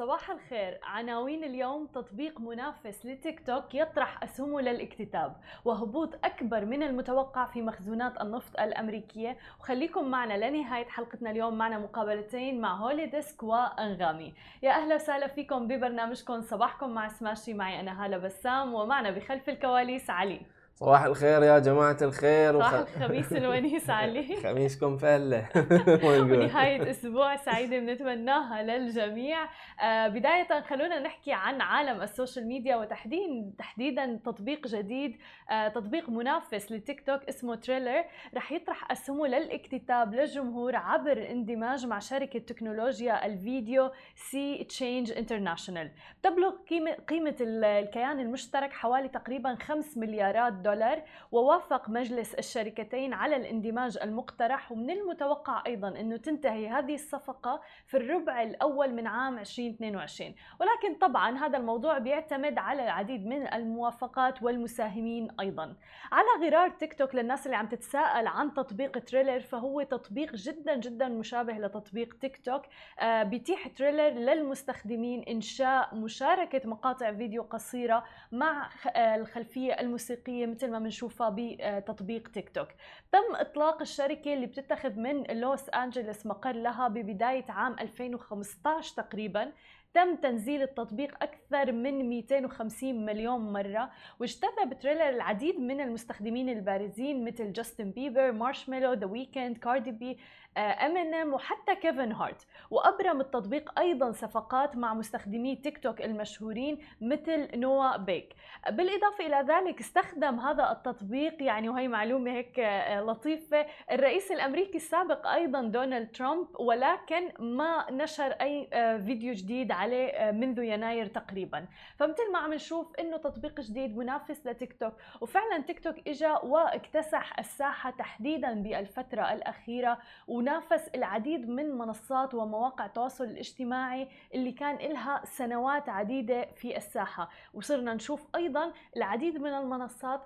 صباح الخير. عناوين اليوم تطبيق منافس لتيك توك يطرح أسهمه للاكتتاب وهبوط أكبر من المتوقع في مخزونات النفط الأمريكية. وخليكم معنا لنهاية حلقتنا اليوم معنا مقابلتين مع Hollydesk وأنغامي. يا أهلا وسهلا فيكم ببرنامجكم. صباحكم مع سماشي. معي أنا هالة بسام ومعنا بخلف الكواليس علي. صباح الخير يا جماعة الخير صباح الخميس الونيس علي خميسكم فلة. ونهاية أسبوع سعيدة بنتمناها للجميع. آه بداية خلونا نحكي عن عالم ال social media وتحديدا تحديدا تطبيق جديد آه تطبيق منافس لتيك توك اسمه تريلر. رح يطرح أسهمه للاكتتاب للجمهور عبر الاندماج مع شركة تكنولوجيا الفيديو SeaChange International. تبلغ قيمة, قيمة الكيان المشترك حوالي تقريبا 5 مليارات دولار. دولار ووافق مجلس الشركتين على الاندماج المقترح. ومن المتوقع أيضا إنه تنتهي هذه الصفقة في الربع الأول من عام 2022 ولكن طبعا هذا الموضوع بيعتمد على العديد من الموافقات والمساهمين أيضا. على غرار تيك توك للناس اللي عم تتساءل عن تطبيق تريلر فهو تطبيق جدا جدا مشابه لتطبيق تيك توك. آه، بيتيح تريلر للمستخدمين إنشاء مشاركة مقاطع فيديو قصيرة مع آه، الخلفية الموسيقية مثل ما بنشوفها بتطبيق تيك توك تم إطلاق الشركة اللي بتتخذ من لوس انجلوس مقر لها ببداية عام 2015 تقريبا. تم تنزيل التطبيق أكثر من 250 مليون مرة واجتذب تريلر العديد من المستخدمين البارزين مثل جاستن بيبر، مارشميلو، ذا ويكند، كاردي بي، امينيم وحتى كيفن هارت. وأبرم التطبيق أيضا صفقات مع مستخدمي تيك توك المشهورين مثل نوا بيك. بالإضافة إلى ذلك استخدم هذا التطبيق يعني وهي معلومة هيك آه، لطيفة الرئيس الأمريكي السابق أيضا دونالد ترامب ولكن ما نشر أي آه، فيديو جديد عليه آه، منذ يناير تقريبا. فمثل ما عم نشوف إنه تطبيق جديد منافس لتيك توك وفعلا تيك توك اجى واكتسح الساحة تحديدا بالفترة الأخيرة ونافس العديد من منصات ومواقع التواصل الاجتماعي اللي كان لها سنوات عديدة في الساحة. وصرنا نشوف أيضا العديد من المنصات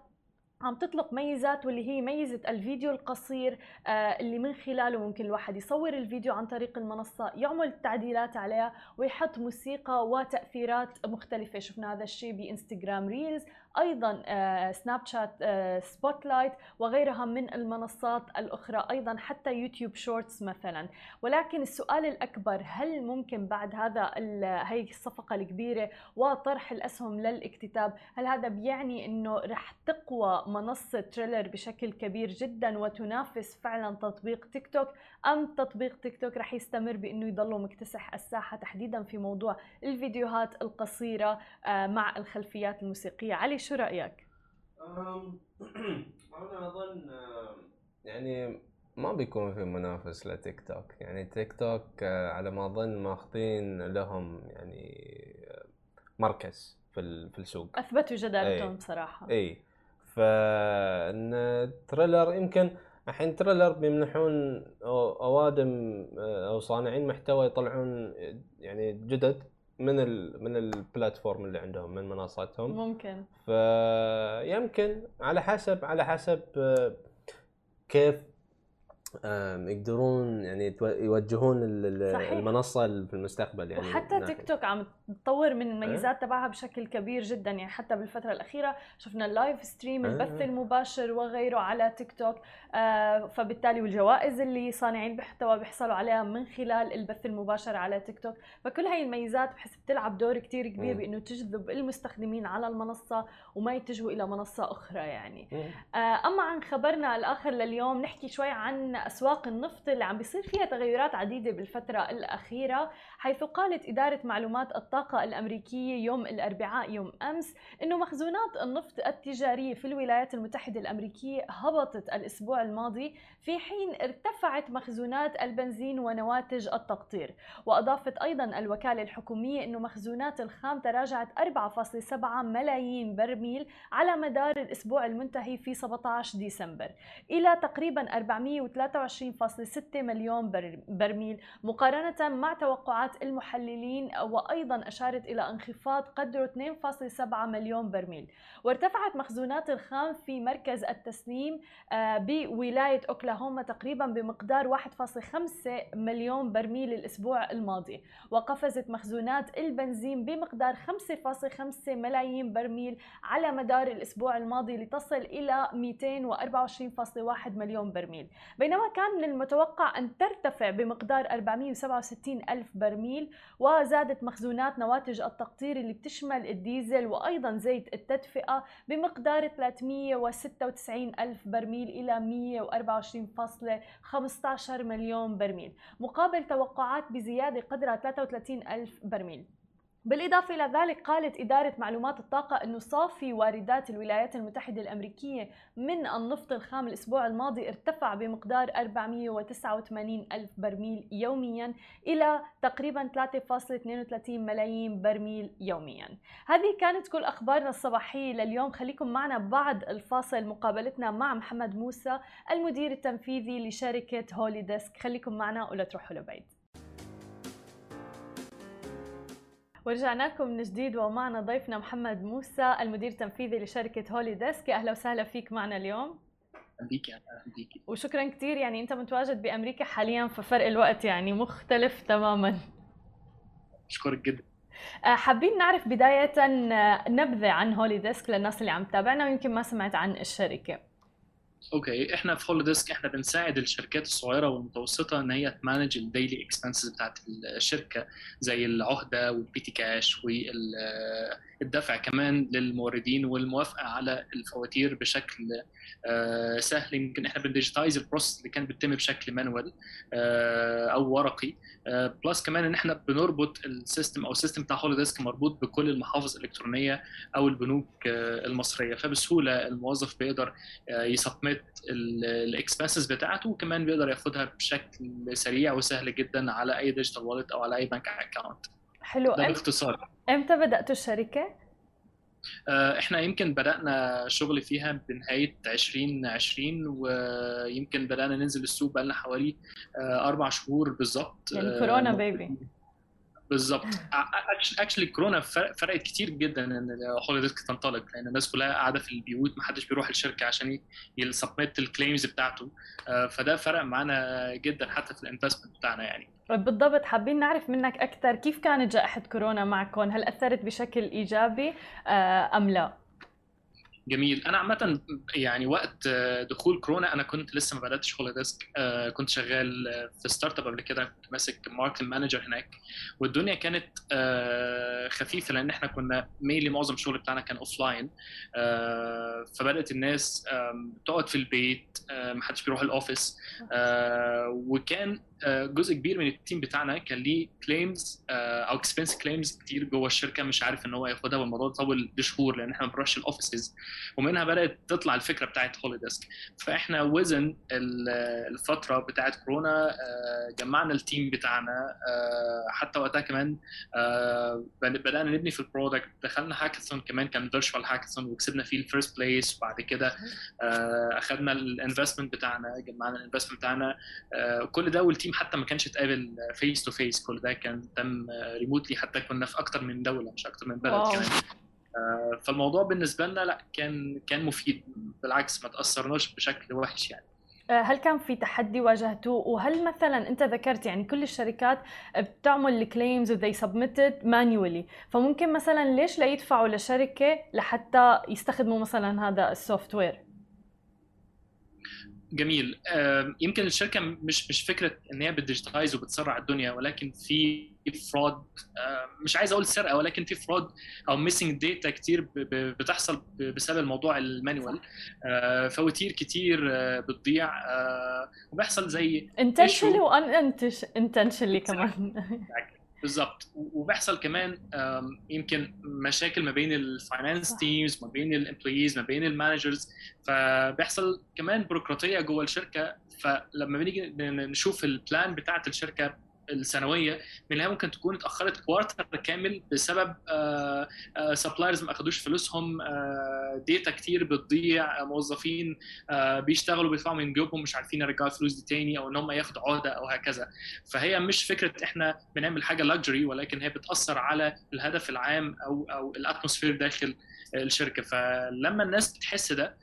عم تطلق ميزات واللي هي ميزة الفيديو القصير آه، اللي من خلاله ممكن الواحد يصور الفيديو عن طريق المنصة يعمل تعديلات عليها ويحط موسيقى وتأثيرات مختلفة. شفنا هذا الشيء بإنستغرام Reels أيضا سناب شات Spotlight وغيرها من المنصات الأخرى أيضا حتى يوتيوب Shorts مثلا. ولكن السؤال الأكبر هل ممكن بعد هذا هي الصفقة الكبيرة وطرح الأسهم للاكتتاب هل هذا بيعني إنه رح تقوى منصة تريلر بشكل كبير جدا وتنافس فعلا تطبيق تيك توك. أم تطبيق تيك توك رح يستمر بإنه يضل مكتسح الساحة تحديدا في موضوع الفيديوهات القصيرة آه، مع الخلفيات الموسيقية. علي شو رأيك؟ أنا أظن يعني ما بيكون في منافس لتيك توك. يعني تيك توك آه، على ما أظن ماخذين لهم يعني آه، مركز في في السوق. أثبتوا جدارتهم إيه. بصراحة. اي فإن تريلر يمكن الحين تريلر بيمنحون أوادم آه، أو صانعين محتوى يطلعون يعني جدد من ال من ال platform اللي عندهم من منصاتهم. ممكن. فيمكن على حسب على حسب آه، كيف يقدرون يعني يوجهون صحيح. المنصة في المستقبل يعني وحتى تيك توك عم تطور من الميزات تبعها بشكل كبير جدا يعني حتى بالفترة الأخيرة شفنا ال live stream البث المباشر وغيره على تيك توك آه فبالتالي والجوائز اللي صانعين المحتوى بيحصلوا عليها من خلال البث المباشر على تيك توك. فكل هاي الميزات بحس بتلعب دور كتير كبير بإنه تجذب المستخدمين على المنصة وما يتجهوا إلى منصة أخرى يعني. آه أما عن خبرنا الآخر لليوم نحكي شوي عن أسواق النفط اللي عم بيصير فيها تغيرات عديدة بالفترة الأخيرة حيث قالت إدارة معلومات الطاقة الأمريكية يوم الأربعاء يوم أمس إنه مخزونات النفط التجارية في الولايات المتحدة الأمريكية هبطت الأسبوع الماضي في حين ارتفعت مخزونات البنزين ونواتج التقطير. وأضافت أيضا الوكالة الحكومية إنه مخزونات الخام تراجعت 4.7 ملايين برميل على مدار الأسبوع المنتهي في 17 ديسمبر. إلى تقريبا 403 23.6 مليون برميل مقارنة مع توقعات المحللين وأيضا أشارت إلى انخفاض قدره 2.7 مليون برميل. وارتفعت مخزونات الخام في مركز التسليم آه، بولاية أوكلاهوما تقريبا بمقدار 1.5 مليون برميل الأسبوع الماضي. وقفزت مخزونات البنزين بمقدار 5.5 ملايين برميل على مدار الأسبوع الماضي لتصل إلى 224.1 مليون برميل. بينما كان من المتوقع أن ترتفع بمقدار 467 ألف برميل وزادت مخزونات نواتج التقطير اللي بتشمل الديزل وأيضا زيت التدفئة بمقدار 396 ألف برميل إلى 124.15 مليون برميل. مقابل توقعات بزيادة قدرها 33 ألف برميل. بالإضافة إلى ذلك قالت إدارة معلومات الطاقة أنه صافي واردات الولايات المتحدة الأمريكية من النفط الخام الأسبوع الماضي ارتفع بمقدار 489 ألف برميل يوميا إلى تقريبا 3.32 ملايين برميل يوميا. هذه كانت كل أخبارنا الصباحية لليوم. خليكم معنا بعد الفاصل. مقابلتنا مع محمد موسى المدير التنفيذي لشركة هولي ديسك خليكم معنا ولا تروحوا لبعيد. ورجعنا لكم من جديد ومعنا ضيفنا محمد موسى المدير التنفيذي لشركة Hollydesk. أهلا وسهلا فيك معنا اليوم. بيك أهلا بيك وشكرا كثير يعني أنت متواجد بأمريكا حاليا ففرق الوقت يعني مختلف تماما. أشكرك جدا. آه، حابين نعرف بداية آه، نبذة عن Hollydesk للناس اللي عم تتابعنا ويمكن ما سمعت عن الشركة. okay إحنا في Hollydesk إحنا بنساعد الشركات الصغيرة والمتوسطة إن هي ت manage ال daily expenses بتاعت الشركة زي العهدة وال petty cash والدفع كمان للموردين والموافقة على الفواتير بشكل آه، سهل. يمكن إحنا بن digitize ال process اللي كانت بتتم بشكل manual آه، أو ورقي. plus آه، كمان إن إحنا بنربط ال system أو ال system بتاع Hollydesk مربوط بكل المحافظ الإلكترونية أو البنوك المصرية. فبسهولة الموظف بيقدر ي submit ال expenses بتاعته وكمان بيقدر ياخدها بشكل سريع وسهل جدا على أي digital wallet أو على أي bank account حلو. ده باختصار. إمتى بداتوا الشركة؟ آه، إحنا يمكن بدأنا شغل فيها بنهاية 2020 ويمكن بدأنا ننزل السوق بقى لنا حوالي آه، أربع شهور بالظبط. يعني كورونا baby بالظبط actually كورونا فرقت كتير جدا إن Hollydesk تنطلق لأن الناس كلها قاعدة في البيوت ما حدش بيروح الشركة عشان ي submit ال claims بتاعته. آه، فده فرق معانا جدا حتى في ال investment بتاعنا يعني. بالضبط. حابين نعرف منك أكثر كيف كانت جائحة كورونا معكم؟ هل أثرت بشكل إيجابي آه، أم لا؟ جميل. أنا عامة يعني وقت دخول كورونا أنا كنت لسه ما بدأتش هولي desk آه، كنت شغال في startup قبل كده. كنت ماسك marketing manager هناك. والدنيا كانت آه، خفيفة لأن إحنا كنا mainly معظم الشغل بتاعنا كان offline آه، فبدأت الناس تقعد في البيت ما حدش بيروح ال office وكان جزء كبير من ال team بتاعنا كان ليه claims أو expense claims كتير جوه الشركة مش عارف إن هو ياخدها والموضوع طول بشهور لأن إحنا ما بنروحش ال offices ومنها بدأت تطلع الفكرة بتاعت هولي desk فاحنا within الفترة بتاعت كورونا آه، جمعنا ال team بتاعنا. آه، حتى وقتها كمان آه، بدأنا نبني في ال product دخلنا هاكاثون كمان كان virtual hackathon وكسبنا فيه ال first place وبعد كده اخذنا ال investment بتاعنا جمعنا ال investment بتاعنا. كل ده حتى ما كانش اتقابل face to face كل ده كان تم remotely حتى كنا في أكتر من دولة مش أكتر من بلد كمان. آه، فالموضوع بالنسبة لنا لأ كان كان مفيد بالعكس ما تأثرناش بشكل وحش يعني. آه، هل كان في تحدي واجهتوه وهل مثلا أنت ذكرت يعني كل الشركات بتعمل ال claims و they submitted manually فممكن مثلا ليش لا يدفعوا لشركة لحتى يستخدموا مثلا هذا ال software؟ جميل. يمكن الشركة مش مش فكرة إن هي بت digitize وبتسرع الدنيا ولكن في fraud مش عايز أقول سرقة ولكن في fraud أو missing data كتير بتحصل بسبب الموضوع ال manual فواتير كتير بتضيع وبيحصل زي intentionally و unintentionally كمان. بالظبط. وبيحصل كمان يمكن مشاكل ما بين ال finance teams ما بين ال employees ما بين ال managers فبيحصل كمان بيروقراطية جوه الشركة. فلما بنيجي نشوف ال plan بتاعة الشركة السنويه منها ممكن تكون اتأخرت quarter كامل بسبب suppliers ما أخدوش فلوسهم data كتير بتضيع موظفين بيشتغلوا بيدفعوا من جيوبهم مش عارفين يرجعوا الفلوس دي تاني أو إن هم ياخدوا عهده أو هكذا. فهي مش فكرة إحنا بنعمل حاجة luxury ولكن هي بتأثر على الهدف العام أو أو ال atmosphere داخل الشركة. فلما الناس بتحس ده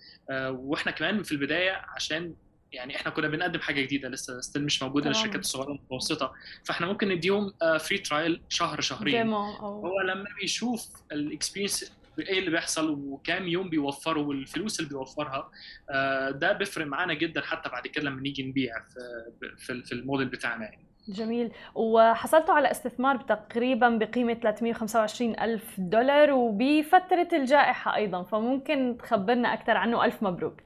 وإحنا كمان في البداية عشان يعني إحنا كنا بنقدم حاجة جديدة لسه still مش موجودة للشركات الصغيرة والمتوسطه فإحنا ممكن نديهم free trial شهر شهرين. هو لما بيشوف ال experience إيه اللي بيحصل وكام يوم بيوفروا والفلوس اللي بيوفرها ده بيفرق معانا جدا حتى بعد كده لما نيجي نبيع في في الموديل بتاعنا يعني. جميل. وحصلتوا على استثمار تقريبا بقيمة 325 ألف دولار وبفترة الجائحة أيضا فممكن تخبرنا أكثر عنه. ألف مبروك.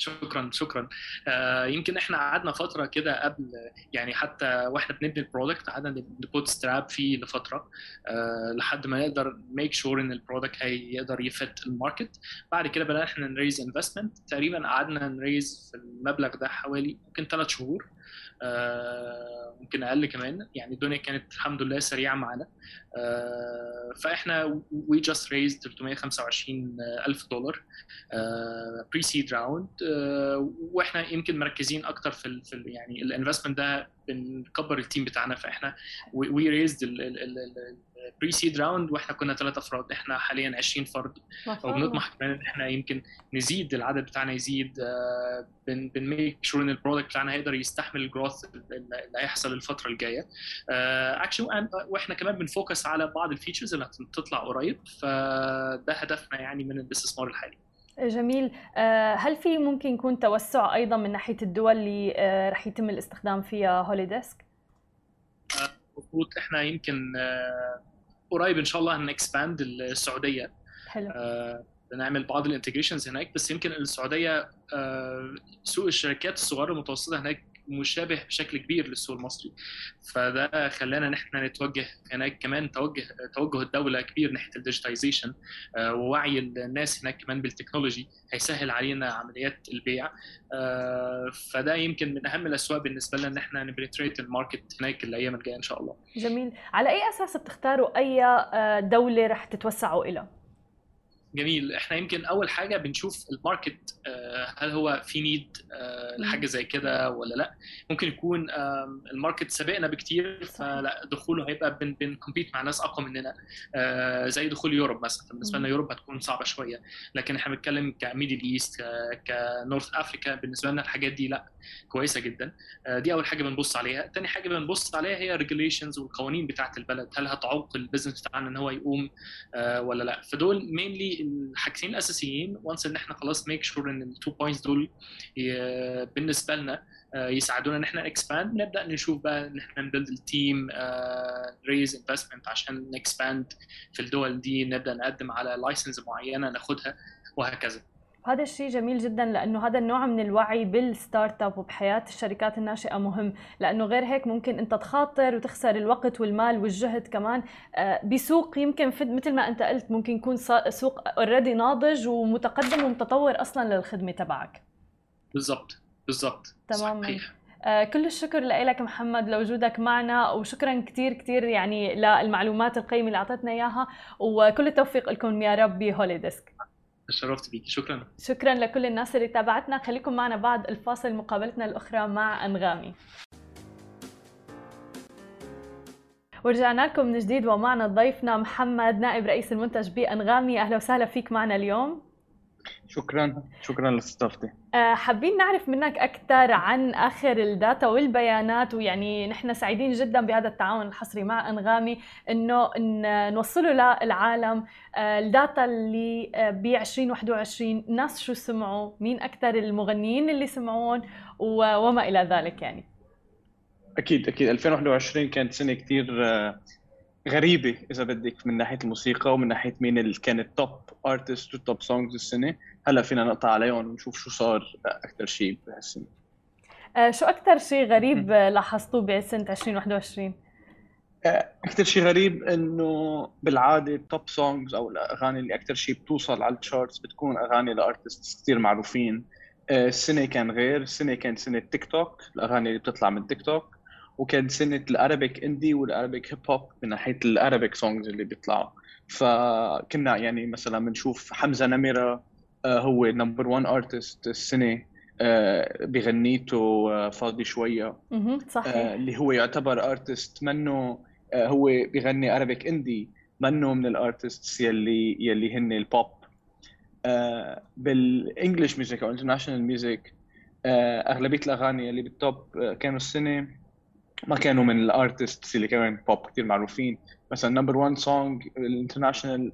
شكرا شكرا. آه يمكن إحنا قعدنا فترة كده قبل يعني حتى وإحنا بنبني ال product قعدنا ن bootstrap فيه لفترة آه لحد ما نقدر make sure إن ال product هيقدر ي fit ال market. بعد كده بدأنا إحنا ن raise investment تقريبا قعدنا ن raise في المبلغ ده حوالي ممكن ثلاث شهور. ممكن أقل كمان. يعني الدنيا كانت الحمد لله سريعة معانا. آه فإحنا we just raised 325 ألف دولار pre-seed round وإحنا يمكن مركزين أكتر في في يعني ال investment ده بنكبر ال team بتاعنا. فإحنا we raised pre-seed round وإحنا كنا ثلاث افراد إحنا حاليا 20 فرد. وبنطمح كمان إن إحنا يمكن نزيد العدد بتاعنا يزيد بن make sure إن ال product بتاعنا هيقدر يستحمل ال growth اللي هيحصل الفترة الجاية. اكشن وإحنا كمان بن focus على بعض ال features اللي هتطلع قريب. فده هدفنا يعني من الاستثمار الحالي. جميل. هل في ممكن يكون توسع أيضا من ناحية الدول اللي رح يتم الاستخدام فيها هولي desk مظبوط إحنا يمكن قريب إن شاء الله هن expand السعودية. حلو. بنعمل بعض ال integrations هناك بس يمكن السعودية سوق الشركات الصغيرة المتوسطة هناك مشابه بشكل كبير للسوق المصري. فده خلانا إن إحنا نتوجه هناك كمان توجه توجه الدولة كبير ناحية ال digitization ووعي الناس هناك كمان بال technology. هيسهل علينا عمليات البيع. فده يمكن من أهم الاسواق بالنسبة لنا إن إحنا ن penetrate ال market هناك الأيام الجاية إن شاء الله. جميل. على أي أساس بتختاروا أي دولة رح تتوسعوا إلى؟ جميل. إحنا يمكن أول حاجة بنشوف ال market هل هو في need لحاجة زي كده ولا لأ. ممكن يكون ال market سابقنا بكتير فلأ دخوله هيبقى بن بن compete مع ناس أقوى مننا زي دخول Europe مثلا. بالنسبة لنا Europe هتكون صعبة شوية لكن إحنا بنتكلم ك Middle East ك North Africa بالنسبة لنا الحاجات دي لأ كويسة جدا. دي أول حاجة بنبص عليها. تاني حاجة بنبص عليها هي regulations والقوانين بتاعة البلد. هل هتعوق ال business بتاعنا إن هو يقوم ولا لأ. فدول mainly الحاجتين الأساسيين once إن إحنا خلاص make sure إن ال two points دول بالنسبة لنا يساعدونا إن إحنا expand نبدا نشوف بقى إن إحنا ن build ال team raise investment عشان ن expand في الدول دي. نبدأ نقدم على license معينة ناخدها وهكذا. هذا الشيء جميل جدا لأنه هذا النوع من الوعي بال start-up وبحياة الشركات الناشئة مهم. لأنه غير هيك ممكن أنت تخاطر وتخسر الوقت والمال والجهد كمان بسوق يمكن مثل ما أنت قلت ممكن يكون سوق already ناضج ومتقدم ومتطور أصلا للخدمة تبعك. بالضبط. بالضبط. تماما. صحيح. آه كل الشكر لك محمد لوجودك معنا وشكرا كثير كثير يعني للمعلومات القيمة اللي اعطيتنا إياها وكل التوفيق لكم يا رب بهولي ديسك تشرفت بيك شكرا. شكرا لكل الناس اللي تابعتنا. خليكم معنا بعد الفاصل. مقابلتنا الأخرى مع أنغامي. ورجعنا لكم من جديد. ومعنا ضيفنا محمد نائب رئيس المنتج بأنغامي. أهلا وسهلا فيك معنا اليوم. شكرا شكرا لاستضافتي حابين نعرف منك أكثر عن آخر ال data والبيانات ويعني نحن سعيدين جدا بهذا التعاون الحصري مع أنغامي إنه نوصله للعالم. ال data اللي ب 2021 الناس شو سمعوا؟ مين أكثر المغنيين اللي سمعون؟ وما إلى ذلك يعني. أكيد أكيد. 2021 كانت سنة كثير غريبة إذا بدك من ناحية الموسيقى ومن ناحية مين اللي كانت top artist و top songs السنة. هلأ فينا نقطع عليهم ونشوف شو صار أكثر شيء بهالسنة. آه شو أكثر شيء غريب لاحظتوه بسنة 2021 أكثر شيء غريب إنه بالعادة ال top songs أو الأغاني اللي أكثر شيء بتوصل على ال charts بتكون أغاني ل artist كثير معروفين. السنة كان غير السنة كانت سنة تيك توك الأغاني اللي بتطلع من تيك توك وكان سنة ال Arabic indie وال Arabic hip hop من ناحية ال Arabic songs اللي بيطلعوا. فكنا يعني مثلا بنشوف حمزة نمرة آه، هو number 1 artist السنة آه، بغنيته آه، فاضي شوية. صحيح. اللي هو يعتبر artist منه هو بغني Arabic indie منه من ال artists يلي يلي هن ال pop بال English music أو international music أغلبية الأغاني اللي بال top كانوا السنة ما كانوا من ال artists اللي كانوا بوب كثير معروفين. مثلا number 1 song ال international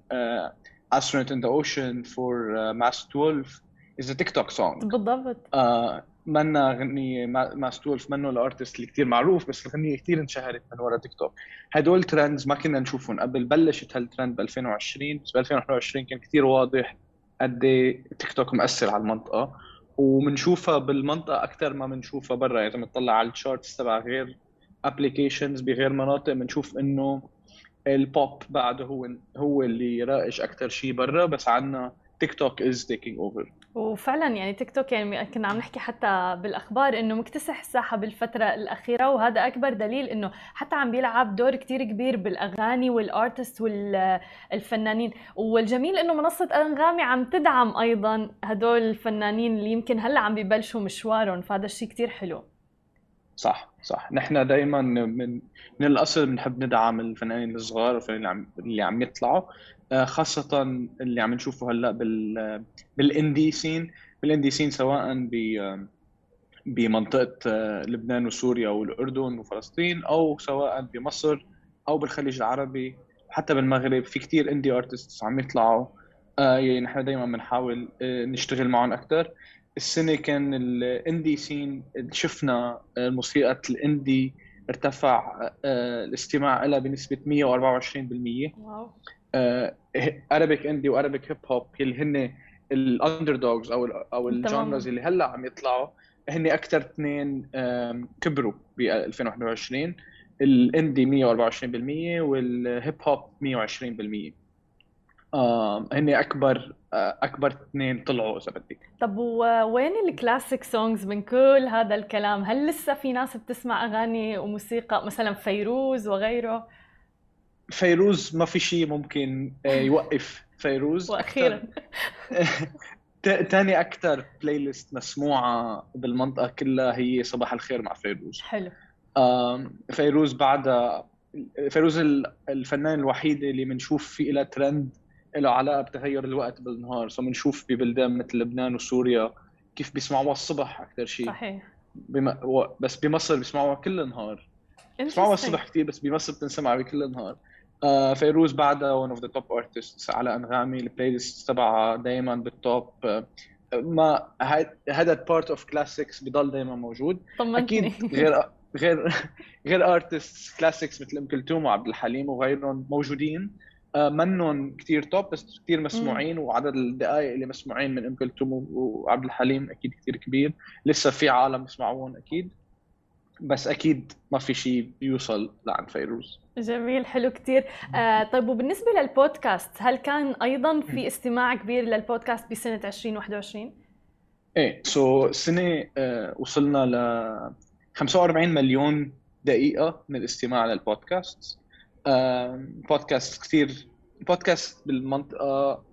astronaut in the ocean for uh, Masked Wolf is a TikTok song. بالضبط. Uh, منا غنية ماس 12 منه ال artist اللي كثير معروف بس الغنية كثير انشهرت من ورا تيك توك هدول trends ما كنا نشوفهم. قبل بلشت هالترند ب 2020 بس ب 2021 كان كثير واضح قد إيه تيك توك مأثر على المنطقة وبنشوفها بالمنطقة أكثر ما بنشوفها برا. إذا بنطلع على ال charts تبع غير applications بغير مناطق بنشوف إنه البوب بعده هو هو اللي رائج أكثر شيء برا بس عنا تيك توك is taking over وفعلا يعني تيك توك يعني كنا عم نحكي حتى بالأخبار إنه مكتسح الساحة بالفترة الأخيرة وهذا أكبر دليل إنه حتى عم بيلعب دور كتير كبير بالأغاني وال artist والفنانين. والجميل إنه منصة أنغامي عم تدعم أيضا هدول الفنانين اللي يمكن هلأ عم ببلشوا مشوارهم فهذا الشيء كتير حلو. صح صح. نحن دائما من من الأصل بنحب ندعم الفنانين الصغار والفنانين اللي عم اللي عم يطلعوا. آه، خاصة اللي عم نشوفه هلأ بال بالاندي سين بالاندي سين سواء ب بمنطقة آه، لبنان وسوريا والأردن وفلسطين أو سواء بمصر أو بالخليج العربي حتى بالمغرب. في كتير indie artists عم يطلعوا. آه، يعني نحن دائما بنحاول نشتغل معهم أكثر السنة كان ال indie scene شفنا موسيقى ال indie ارتفع آه، الاستماع لها بنسبة 124% wow. Arabic indie و Arabic hip hop اللي هن ال underdogs أو ال أو ال genres اللي هلأ عم يطلعوا هن أكثر اثنين كبروا ب 2021 ال indie 124% وال hip hop 120% آه هن أكبر آه أكبر اثنين طلعوا اذا بدك طب وين ال classic songs من كل هذا الكلام؟ هل لسه في ناس بتسمع أغاني وموسيقى مثلا فيروز وغيره؟ فيروز ما في شيء ممكن آه، يوقف فيروز. وأخيرا. ثاني أكثر playlist مسموعة بالمنطقة كلها هي صباح الخير مع فيروز. حلو. فيروز بعدها فيروز الفنان الوحيد اللي بنشوف في لها ترند له علاقة بتغير الوقت بالنهار. so بنشوف ببلدان مثل لبنان وسوريا كيف بيسمعوها الصبح أكثر شيء. صحيح. بم... و... بس بمصر بيسمعوها كل النهار. بيسمعوها الصبح كثير بس بمصر بتنسمع بكل النهار. آه فيروز بعدها one of the top artists على أنغامي. ال playlist تبعها دائما بال top آه ما هذا part of classics بضل دائما موجود. طمنتني. أكيد غير غير غير artist classics مثل أم كلثوم وعبد الحليم وغيرهم موجودين. منهم كثير top بس كثير مسموعين وعدد الدقائق اللي مسموعين من أم كلثوم وعبد الحليم أكيد كثير كبير. لسه في عالم بيسمعوهم أكيد بس أكيد ما في شيء بيوصل لعند فيروز. جميل حلو كثير آه طيب وبالنسبة للبودكاست هل كان أيضا في استماع كبير للبودكاست بسنة 2021 إيه so so, السنة آه وصلنا ل 45 مليون دقيقة من الاستماع للبودكاست. بودكاست كثير بودكاست بالمنطقة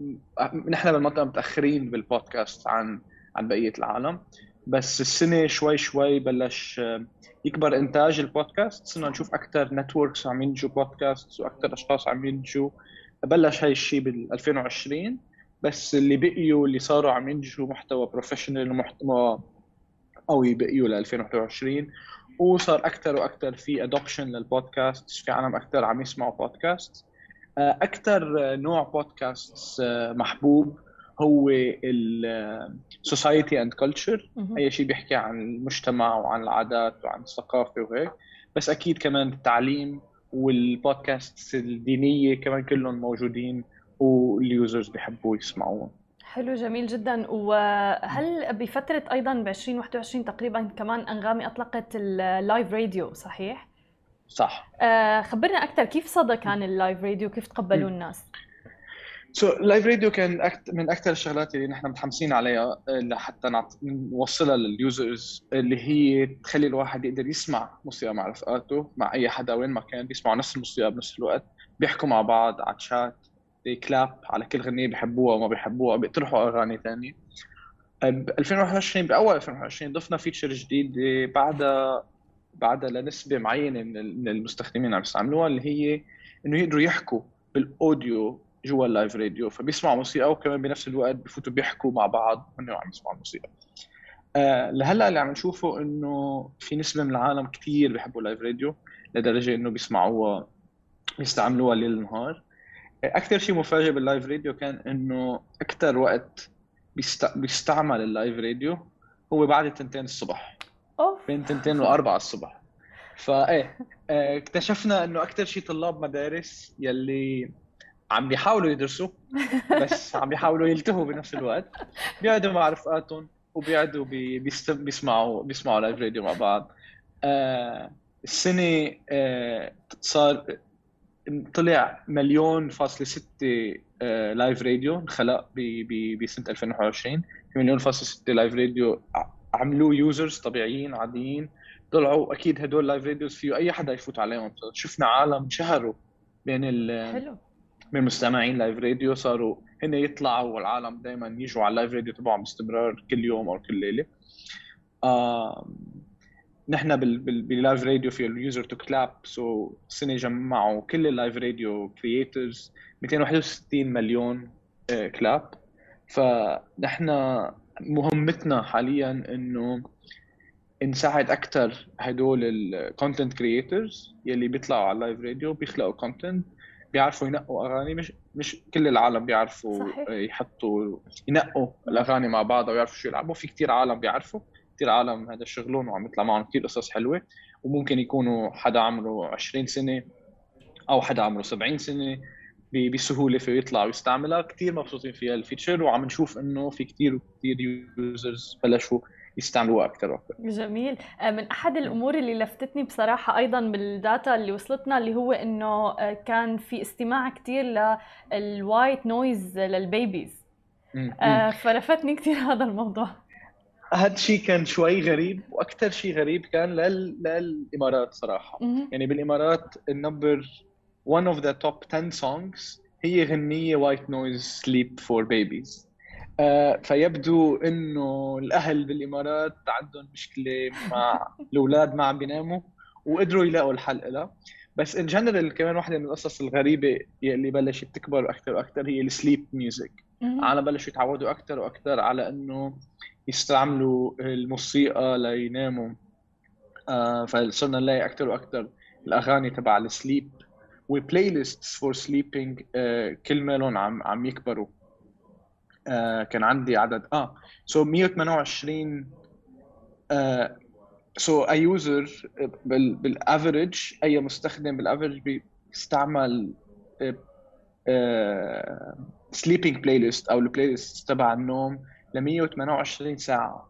نحن بالمنطقة متأخرين بالبودكاست عن عن بقية العالم بس السنة شوي شوي بلش يكبر إنتاج البودكاست صرنا نشوف أكثر networks عم ينتجوا بودكاست وأكثر أشخاص عم ينتجوا بلش هاي الشيء بال 2020 بس اللي بقيوا اللي صاروا عم ينتجوا محتوى professional ومحتوى قوي بقيوا ل 2021 وصار أكثر وأكثر في adoption للبودكاست في عالم أكثر عم يسمعوا بودكاست آه، أكثر نوع بودكاست آه، محبوب هو ال society and culture أي شيء بيحكي عن المجتمع وعن العادات وعن الثقافة وهيك. بس أكيد كمان التعليم والبودكاست الدينية كمان كلهم موجودين وال users بيحبوا يسمعوهم حلو جميل جدا وهل بفترة أيضا ب 2021 تقريبا كمان أنغامي أطلقت ال live radio صحيح؟ صح آه خبرنا أكثر كيف صدى كان ال live radio كيف تقبلوا الناس؟ so live radio كان. من أكثر الشغلات اللي نحن متحمسين عليها لحتى نعط... نوصلها لل users اللي هي تخلي الواحد يقدر يسمع موسيقى مع رفقاته مع أي حدا وين ما كان بيسمعوا نفس الموسيقى بنفس الوقت بيحكوا مع بعض على chat clap على كل غنية بيحبوها وما بيحبوها بيقترحوا أغاني ثانية. ب 2021 بأول 2021 ضفنا feature جديد بعدها بعدها لنسبة معينة من المستخدمين عم يستعملوها اللي هي إنه يقدروا يحكوا بال audio جوا ال live radio. فبيسمعوا موسيقى وكمان بنفس الوقت بفوتوا بيحكوا مع بعض وهن عم يسمعوا الموسيقى. آه لهلأ اللي عم نشوفه إنه في نسبة من العالم كثير بيحبوا ال live radio لدرجة إنه بيسمعوها بيستعملوها ليل نهار. أكثر شيء مفاجئ بال live radio كان إنه أكثر وقت بيست... بيستعمل ال live radio هو بعد تنتين الصبح. أوف. بين تنتين وأربعة الصبح. فايه آه، اكتشفنا إنه أكثر شيء طلاب مدارس يلي عم بيحاولوا يدرسوا بس عم بيحاولوا يلتهوا بنفس الوقت. بيقعدوا مع رفقاتهم وبيقعدوا بي... بيست... بيسمعوا بيسمعوا live radio مع بعض. آه السنة آه صار طلع مليون فاصلة ستة live radio انخلق بسنة 2021 في مليون فاصلة ستة live radio عملوه users طبيعيين عاديين. طلعوا أكيد هدول live radios فيه أي حدا يفوت عليهم. شفنا عالم شهروا بين ال حلو. من المستمعين live radio صاروا هن يطلعوا والعالم دائما يجوا على ال live radio تبعهم باستمرار كل يوم أو كل ليلة. آه نحن بال live radio في ال user to clap so السنة جمعوا كل ال live radio creators 261 مليون clap فنحن مهمتنا حاليا إنه نساعد أكثر هدول ال content creators يلي بيطلعوا على ال live radio بيخلقوا content بيعرفوا ينقوا أغاني. مش مش كل العالم بيعرفوا صحيح. يحطوا ينقوا الأغاني مع بعض ويعرفوا شو يلعبوا. في كثير عالم بيعرفوا. كثير عالم هذا شغلهم وعم يطلع معهم كثير قصص حلوة. وممكن يكونوا حدا عمره 20 سنة أو حدا عمره 70 سنة بسهولة في يطلع ويستعملها. كثير مبسوطين فيها ال feature وعم نشوف إنه في كثير وكثير users بلشوا يستعملوها أكثر وأكثر جميل. آه، من أحد الأمور اللي لفتتني بصراحة أيضا بال data اللي وصلتنا اللي هو إنه آه، كان في استماع كثير لل white noise لل babies. آه، فلفتني كثير هذا الموضوع. هذا الشيء كان شوي غريب وأكثر شيء غريب كان لل... للإمارات صراحة مهم. يعني بالإمارات ال number one of the top 10 songs هي غنية white noise sleep for babies فيبدو إنه الأهل بالإمارات عندهم مشكلة مع الأولاد ما عم بيناموا وقدروا يلاقوا الحل لها بس in general كمان واحدة من القصص الغريبة اللي بلشت تكبر أكثر وأكثر هي ال sleep music. العالم بلشوا يتعودوا أكثر وأكثر على إنه يستعملوا الموسيقى ليناموا. آه فصرنا نلاقي أكثر وأكثر الأغاني تبع ال sleep و playlist for sleeping كل مالهم عم عم يكبروا. آه كان عندي عدد. آه so so 128 آه so أي user بال average أي مستخدم بال average بيستعمل sleeping playlist أو ال playlist تبع النوم. ل 128 ساعة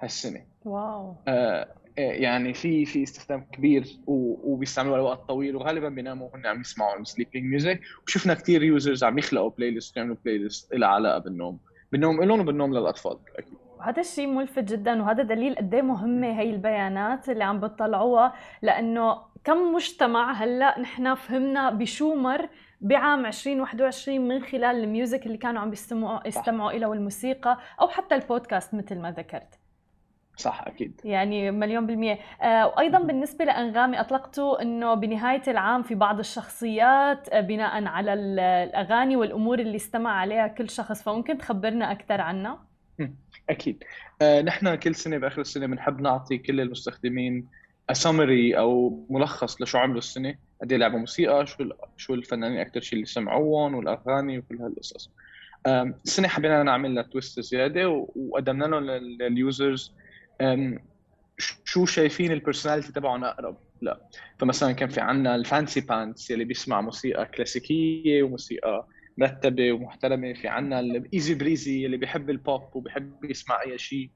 هالسنة. wow. آه يعني في في استخدام كبير وبيستعملوها لوقت طويل وغالبا بيناموا وهن عم يسمعوا ال sleeping music وشفنا كثير users عم يخلقوا playlist يعملوا playlist لها علاقة بالنوم. بالنوم لهم وبالنوم للأطفال. أكيد وهذا الشيء ملفت جدا وهذا دليل قد إيه مهمة هي البيانات اللي عم بتطلعوها. لأنه كم مجتمع هلأ نحن فهمنا بشو مر بعام 2021 من خلال الميوزك اللي كانوا عم بيستمعوا يستمعوا إلها والموسيقى أو حتى البودكاست مثل ما ذكرت. صح أكيد. يعني مليون بالمية. آه، وأيضا بالنسبة لأنغامي أطلقتوا أنه بنهاية العام في بعض الشخصيات آه، بناء على ال- الأغاني والأمور اللي استمع عليها كل شخص. فممكن تخبرنا أكثر عنها؟ أكيد. آه نحن كل سنة بآخر السنة بنحب نعطي كل المستخدمين سمري أو ملخص لشو عملوا السنة. قد لعبوا موسيقى شو شو الفنانين أكثر شيء اللي سمعوهم والأغاني وكل هالقصص. السنة حبينا نعمل لها twist زيادة وقدمنا لهم لل- لل users شو شايفين ال personality تبعهم أقرب؟ لا. فمثلا كان في عنا ال fancy pants اللي بيسمع موسيقى كلاسيكية وموسيقى مرتبة ومحترمة. في عنا ال easy breezy اللي بيحب البوب وبيحب يسمع أي شيء.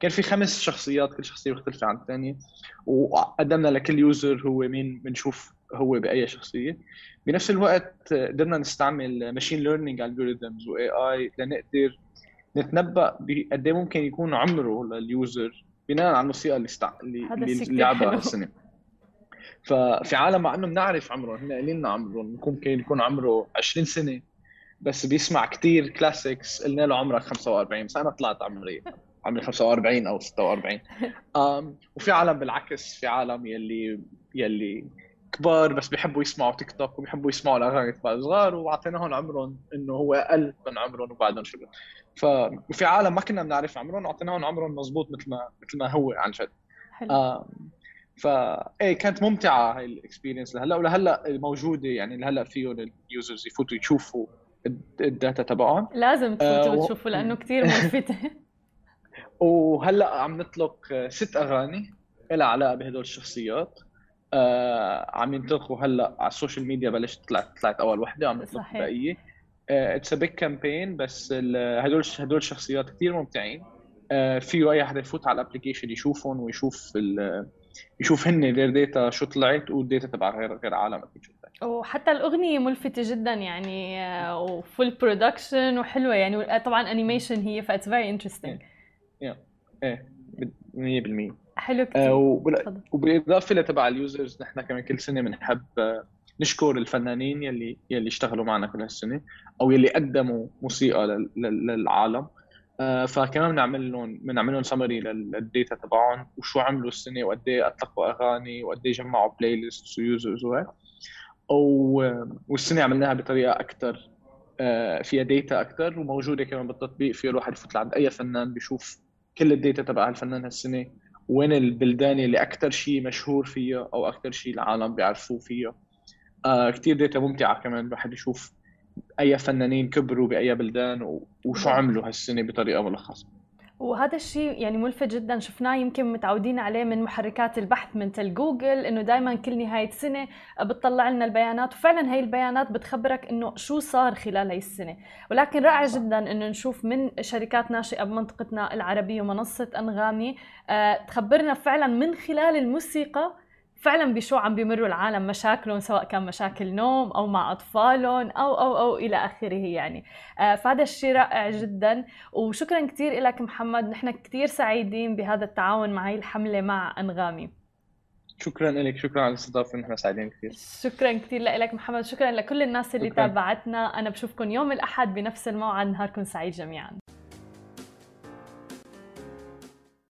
كان في خمس شخصيات كل شخصية مختلفة عن الثانية. وقدمنا لكل user هو مين بنشوف هو بأي شخصية. بنفس الوقت قدرنا نستعمل machine learning algorithms و AI لنقدر نتنبأ بقد إيه ممكن يكون عمره لل user بناء على الموسيقى اللي استع... اللي اللي لعبها هالسنه ففي عالم مع إنه بنعرف عمرهم هن قايلين لنا عمرهم ممكن يكون عمره 20 سنة بس بيسمع كثير كلاسيكس قلنا له عمرك 45 بس أنا طلعت عمري عمري 45 أو 46 um, وفي عالم بالعكس في عالم يلي يلي كبار بس بيحبوا يسمعوا تيك توك وبيحبوا يسمعوا الأغاني تبع صغار واعطيناهم عمرهم إنه هو أقل من عمرهم وبعدهم شغل ففي عالم ما كنا بنعرف عمرهم واعطيناهم عمرهم مضبوط مثل ما مثل ما هو عن جد. حلو. فا إيه كانت ممتعة هاي ال experience لهلأ ولهلأ موجوده يعني لهلأ فيهم ال users يفوتوا يشوفوا ال data تبعهم. لازم تفوتوا آه وتشوفوا لأنه كثير ملفته وهلا عم نطلق ست أغاني لها علاقة بهدول الشخصيات. آه عم ينطلقوا هلا على ال social media بلشت طلعت طلعت أول وحدة عم نطلق البقية. it's a big campaign بس هدول هدول الشخصيات كثير ممتعين. آه فيه أي حدا يفوت على ال application يشوفهم ويشوف يشوف هن غير data شو طلعت والداتا تبع غير غير عالم أكيد شو طلعت. وحتى الأغنية ملفتة جدا يعني و full production وحلوة يعني. طبعا animation هي ف it's very interesting إيه 100% حلو كثير آه وبالإضافة لتبع ال users نحن كمان كل سنة بنحب آه، نشكر الفنانين يلي يلي اشتغلوا معنا كل هالسنة أو يلي قدموا موسيقى للعالم. آه فكمان بنعمل لهم بنعمل لهم summary لل data تبعهم وشو عملوا السنة وقد إيه أطلقوا أغاني وقد إيه جمعوا playlist و users وهيك والسنة عملناها بطريقة أكثر آه فيها data أكثر وموجودة كمان بالتطبيق في الواحد يفوت لعند أي فنان بيشوف كل ال data تبع الفنان هالسنة وين البلدان اللي أكثر شيء مشهور فيها أو أكثر شيء العالم بيعرفوه فيها. آه كثير ديتا ممتعة كمان الواحد يشوف أي فنانين كبروا بأي بلدان وشو عملوا هالسنة بطريقة ملخصة. وهذا الشيء يعني ملفت جدا. شفناه يمكن متعودين عليه من محركات البحث مثل جوجل إنه دائما كل نهاية سنة بتطلع لنا البيانات وفعلا هي البيانات بتخبرك إنه شو صار خلال هي السنة. ولكن رائع جدا إنه نشوف من شركات ناشئة بمنطقتنا العربية ومنصة أنغامي آه، تخبرنا فعلا من خلال الموسيقى فعلا بشو عم بيمروا العالم مشاكلهم سواء كان مشاكل نوم أو مع أطفالهم أو أو أو إلى آخره يعني. آه فهذا الشيء رائع جدا. وشكرا كثير لك محمد. نحن كثير سعيدين بهذا التعاون مع هي الحملة مع أنغامي. شكرا لك شكرا على الاستضافة. نحن سعيدين كثير شكرا كثير لك محمد. شكرا لكل الناس اللي شكرا. تابعتنا. أنا بشوفكم يوم الأحد بنفس الموعد. نهاركم سعيد جميعا.